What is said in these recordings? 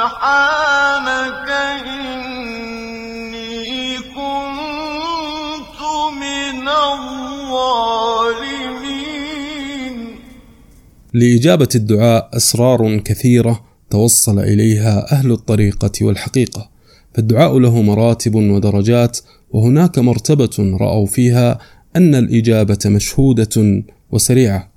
سُبْحَانَكَ إِنِّي كُنتُ مِنَ الظَّالِمِينَ. لإجابة الدعاء أسرار كثيرة توصل إليها أهل الطريقة والحقيقة فالدعاء له مراتب ودرجات وهناك مرتبة رأوا فيها أن الإجابة مشهودة وسريعة.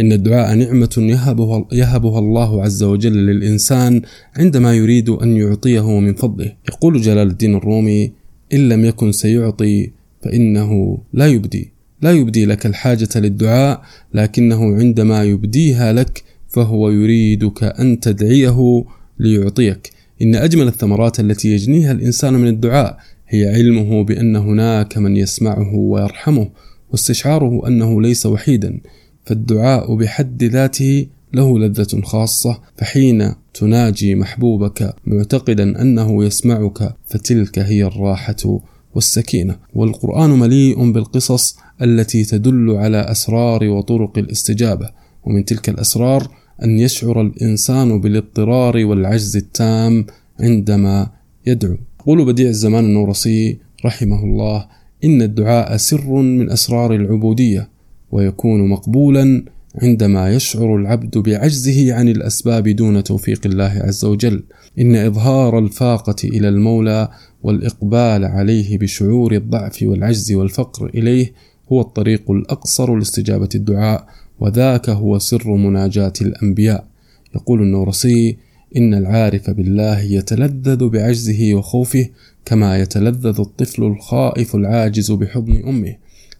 إن الدعاء نعمة يهبها, يهبها الله عز وجل للإنسان عندما يريد أن يعطيه من فضله. يقول جلال الدين الرومي إن لم يكن سيعطي فإنه لا يبدي. لا يبدي لك الحاجة للدعاء لكنه عندما يبديها لك فهو يريدك أن تدعيه ليعطيك. إن أجمل الثمرات التي يجنيها الإنسان من الدعاء هي علمه بأن هناك من يسمعه ويرحمه واستشعاره أنه ليس وحيدا. فالدعاء بحد ذاته له لذة خاصة فحين تناجي محبوبك معتقدا أنه يسمعك فتلك هي الراحة والسكينة. والقرآن مليء بالقصص التي تدل على أسرار وطرق الاستجابة ومن تلك الأسرار أن يشعر الإنسان بالاضطرار والعجز التام عندما يدعو. يقول بديع الزمان النورسي رحمه الله إن الدعاء سر من أسرار العبودية. ويكون مقبولا عندما يشعر العبد بعجزه عن الأسباب دون توفيق الله عز وجل. إن إظهار الفاقة إلى المولى والإقبال عليه بشعور الضعف والعجز والفقر إليه هو الطريق الأقصر لاستجابة الدعاء وذاك هو سر مناجاة الأنبياء. يقول النورسي إن العارف بالله يتلذذ بعجزه وخوفه كما يتلذذ الطفل الخائف العاجز بحضن أمه.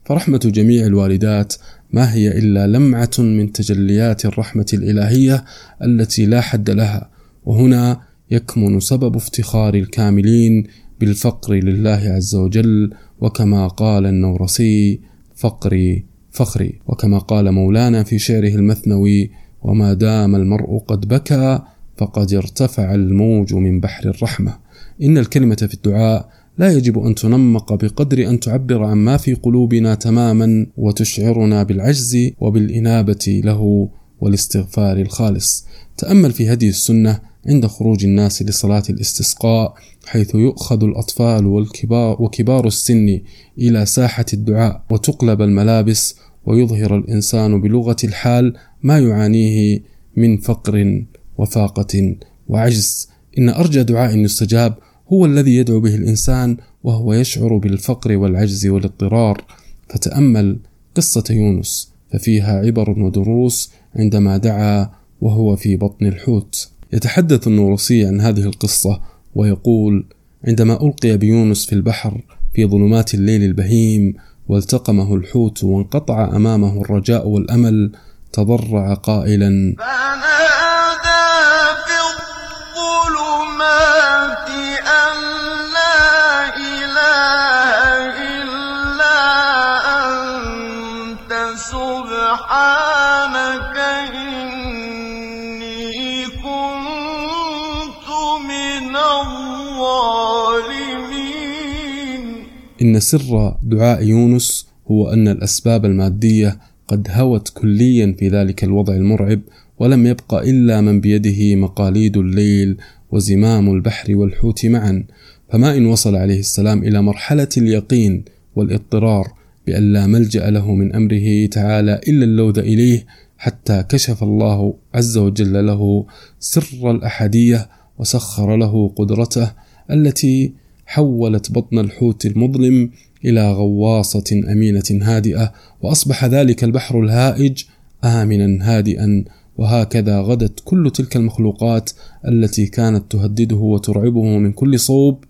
فرحمة جميع الوالدات ما هي إلا لمعة من تجليات الرحمة الإلهية التي لا حد لها وهنا يكمن سبب افتخار الكاملين بالفقر لله عز وجل وكما قال النورسي فقري فخري وكما قال مولانا في شعره المثنوي وما دام المرء قد بكى فقد ارتفع الموج من بحر الرحمة إن الكلمة في الدعاء لا يجب أن تنمق بقدر أن تعبر عن ما في قلوبنا تماما وتشعرنا بالعجز وبالإنابة له والاستغفار الخالص. تأمل في هدي السنة عند خروج الناس لصلاة الاستسقاء حيث يؤخذ الأطفال والكبار وكبار السن إلى ساحة الدعاء وتقلب الملابس ويظهر الإنسان بلغة الحال ما يعانيه من فقر وفاقة وعجز. إن أرجى دعاء يستجاب هو الذي يدعو به الإنسان وهو يشعر بالفقر والعجز والاضطرار. فتأمل قصة يونس ففيها عبر ودروس عندما دعا وهو في بطن الحوت. يتحدث النورسي عن هذه القصة ويقول عندما ألقي بيونس في البحر في ظلمات الليل البهيم والتقمه الحوت وانقطع أمامه الرجاء والأمل تضرع قائلا إن سر دعاء يونس هو أن الأسباب المادية قد هوت كليا في ذلك الوضع المرعب ولم يبق إلا من بيده مقاليد الليل وزمام البحر والحوت معا. فما إن وصل عليه السلام إلى مرحلة اليقين والإضطرار بأن لا ملجأ له من أمره تعالى إلا اللوذ إليه حتى كشف الله عز وجل له سر الأحدية وسخر له قدرته التي حولت بطن الحوت المظلم إلى غواصة أمينة هادئة وأصبح ذلك البحر الهائج آمنا هادئا وهكذا غدت كل تلك المخلوقات التي كانت تهدده وترعبه من كل صوب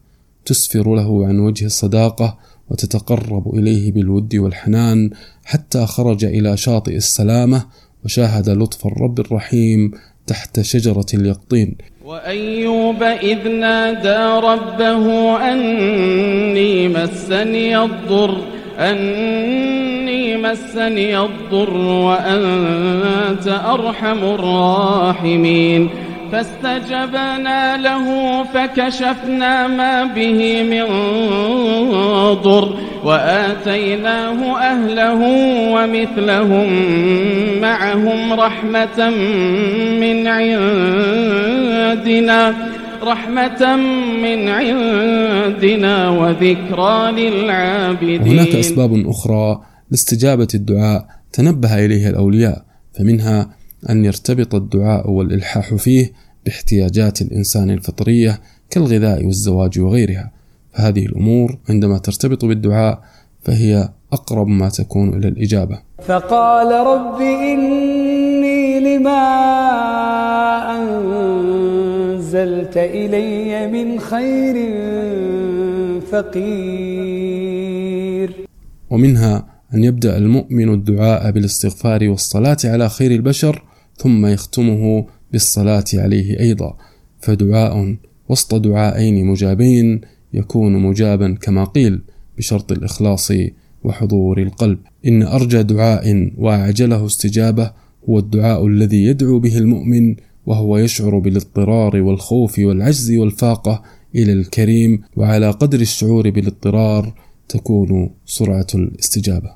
تسفر له عن وجه الصداقة وتتقرب إليه بالود والحنان حتى خرج إلى شاطئ السلامة وشاهد لطف الرب الرحيم تحت شجرة اليقطين. وأيوب إذ نادى ربه أني مسني الضر أني مسني الضر وأنت أرحم الراحمين. فاستجبنا له فكشفنا ما به من ضر وآتيناه أهله ومثلهم معهم رحمة من عندنا رحمة من عندنا وذكرى للعابدين. هناك أسباب أخرى لاستجابة الدعاء تنبه إليها الأولياء فمنها أن يرتبط الدعاء والإلحاح فيه باحتياجات الإنسان الفطرية كالغذاء والزواج وغيرها. فهذه الأمور عندما ترتبط بالدعاء فهي أقرب ما تكون إلى الإجابة. فقال رب إني لما أنزلت إلي من خير فقير. ومنها أن يبدأ المؤمن الدعاء بالاستغفار والصلاة على خير البشر ثم يختمه بالصلاة عليه أيضا فدعاء وسط دعائين مجابين يكون مجابا كما قيل بشرط الإخلاص وحضور القلب. إن أرجى دعاء وأعجله استجابة هو الدعاء الذي يدعو به المؤمن وهو يشعر بالاضطرار والخوف والعجز والفاقة إلى الكريم وعلى قدر الشعور بالاضطرار تكون سرعة الاستجابة.